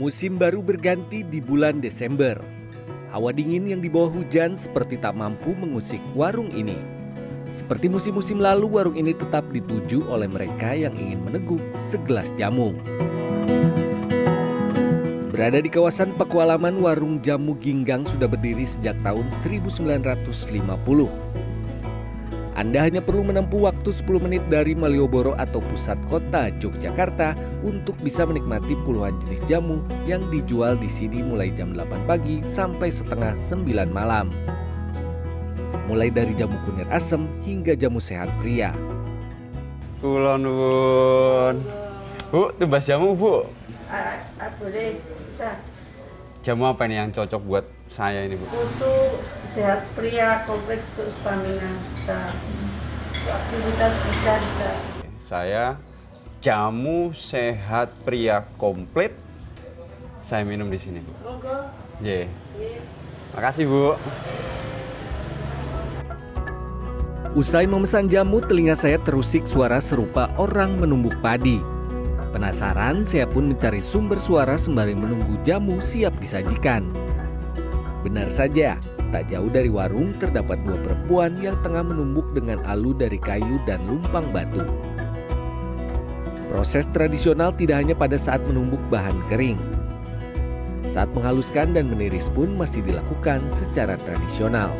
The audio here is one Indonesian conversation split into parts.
Musim baru berganti di bulan Desember. Hawa dingin yang di bawah hujan seperti tak mampu mengusik warung ini. Seperti musim-musim lalu, warung ini tetap dituju oleh mereka yang ingin meneguk segelas jamu. Berada di kawasan Pakualaman, warung jamu Ginggang sudah berdiri sejak tahun 1950. Anda hanya perlu menempuh waktu 10 menit dari Malioboro atau pusat kota Yogyakarta untuk bisa menikmati puluhan jenis jamu yang dijual di sini mulai jam 8 pagi sampai setengah 9 malam. Mulai dari jamu kunir asem hingga jamu sehat pria. Kulon nuwun. Bu, tumbas jamu, Bu. Ah, ah, boleh bisa Jamu apa ini yang cocok buat saya ini, Bu? untuk sehat pria komplit untuk stamina bisa aktivitas bisa bisa Saya jamu sehat pria komplit. Saya minum di sini, Bu. monggo Ye. Makasih, Bu. Usai memesan jamu, telinga saya terusik suara serupa orang menumbuk padi. Penasaran, saya pun mencari sumber suara sembari menunggu jamu siap disajikan. Benar saja, tak jauh dari warung terdapat dua perempuan yang tengah menumbuk dengan alu dari kayu dan lumpang batu. Proses tradisional tidak hanya pada saat menumbuk bahan kering. Saat menghaluskan dan meniris pun masih dilakukan secara tradisional.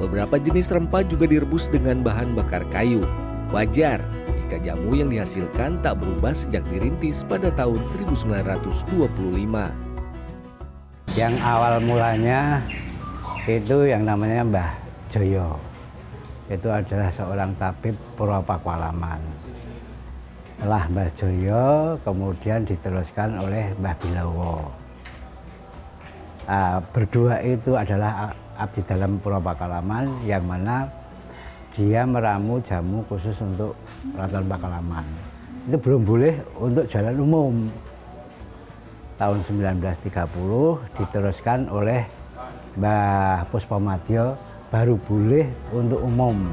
Beberapa jenis rempah juga direbus dengan bahan bakar kayu. Wajar jika jamu yang dihasilkan tak berubah sejak dirintis pada tahun 1925. Yang awal mulanya itu yang namanya Mbah Joyo. Itu adalah seorang tabib Purwopakualaman. Setelah Mbah Joyo kemudian diteruskan oleh Mbah Bilowo. Ah, berdua itu adalah abdi dalam Purwopakualaman yang mana dia meramu jamu khusus untuk Keraton Pakualaman. Itu belum boleh untuk jalan umum tahun 1930 diteruskan oleh Mbah Puspamadyo baru boleh untuk umum.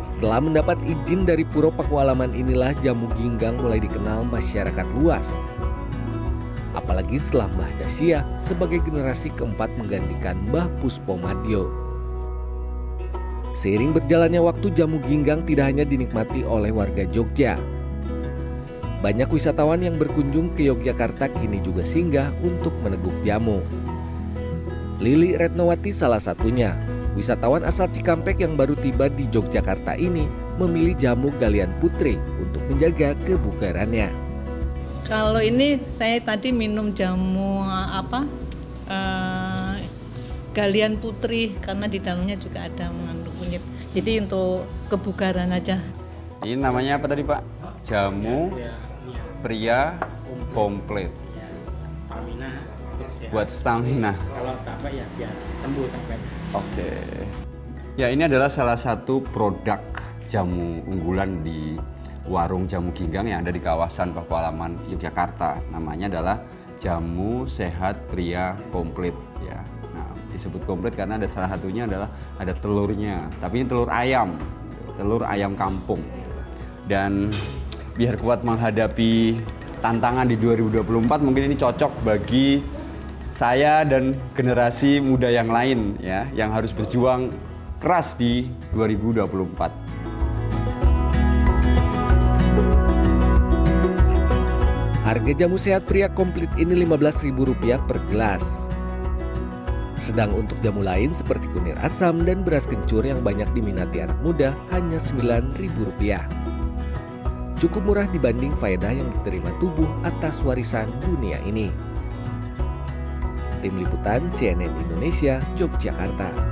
Setelah mendapat izin dari Puro Pakualaman inilah jamu ginggang mulai dikenal masyarakat luas. Apalagi setelah Mbah Dasia sebagai generasi keempat menggantikan Mbah Puspomadyo. Seiring berjalannya waktu jamu ginggang tidak hanya dinikmati oleh warga Jogja. Banyak wisatawan yang berkunjung ke Yogyakarta kini juga singgah untuk meneguk jamu. Lili Retnowati salah satunya. Wisatawan asal Cikampek yang baru tiba di Yogyakarta ini memilih jamu galian putri untuk menjaga kebugarannya. Kalau ini saya tadi minum jamu apa eh, galian putri karena di dalamnya juga ada mengandung kunyit. Jadi untuk kebugaran aja. Ini namanya apa tadi, Pak? Jamu pria komplit. stamina. Buat stamina. kalau capek ya biar sembuh capek Oke. Ya, ini adalah salah satu produk jamu unggulan di warung jamu ginggang yang ada di kawasan Pakualaman Yogyakarta. Namanya adalah jamu sehat pria komplit ya. Nah, disebut komplit karena ada salah satunya adalah ada telurnya, tapi ini telur ayam, telur ayam kampung. Dan biar kuat menghadapi tantangan di 2024 mungkin ini cocok bagi saya dan generasi muda yang lain ya yang harus berjuang keras di 2024. Harga jamu sehat pria komplit ini Rp15.000 per gelas. Sedang untuk jamu lain seperti kunir asam dan beras kencur yang banyak diminati anak muda hanya Rp9.000. Cukup murah dibanding faedah yang diterima tubuh atas warisan dunia ini. Tim Liputan CNN Indonesia, Yogyakarta.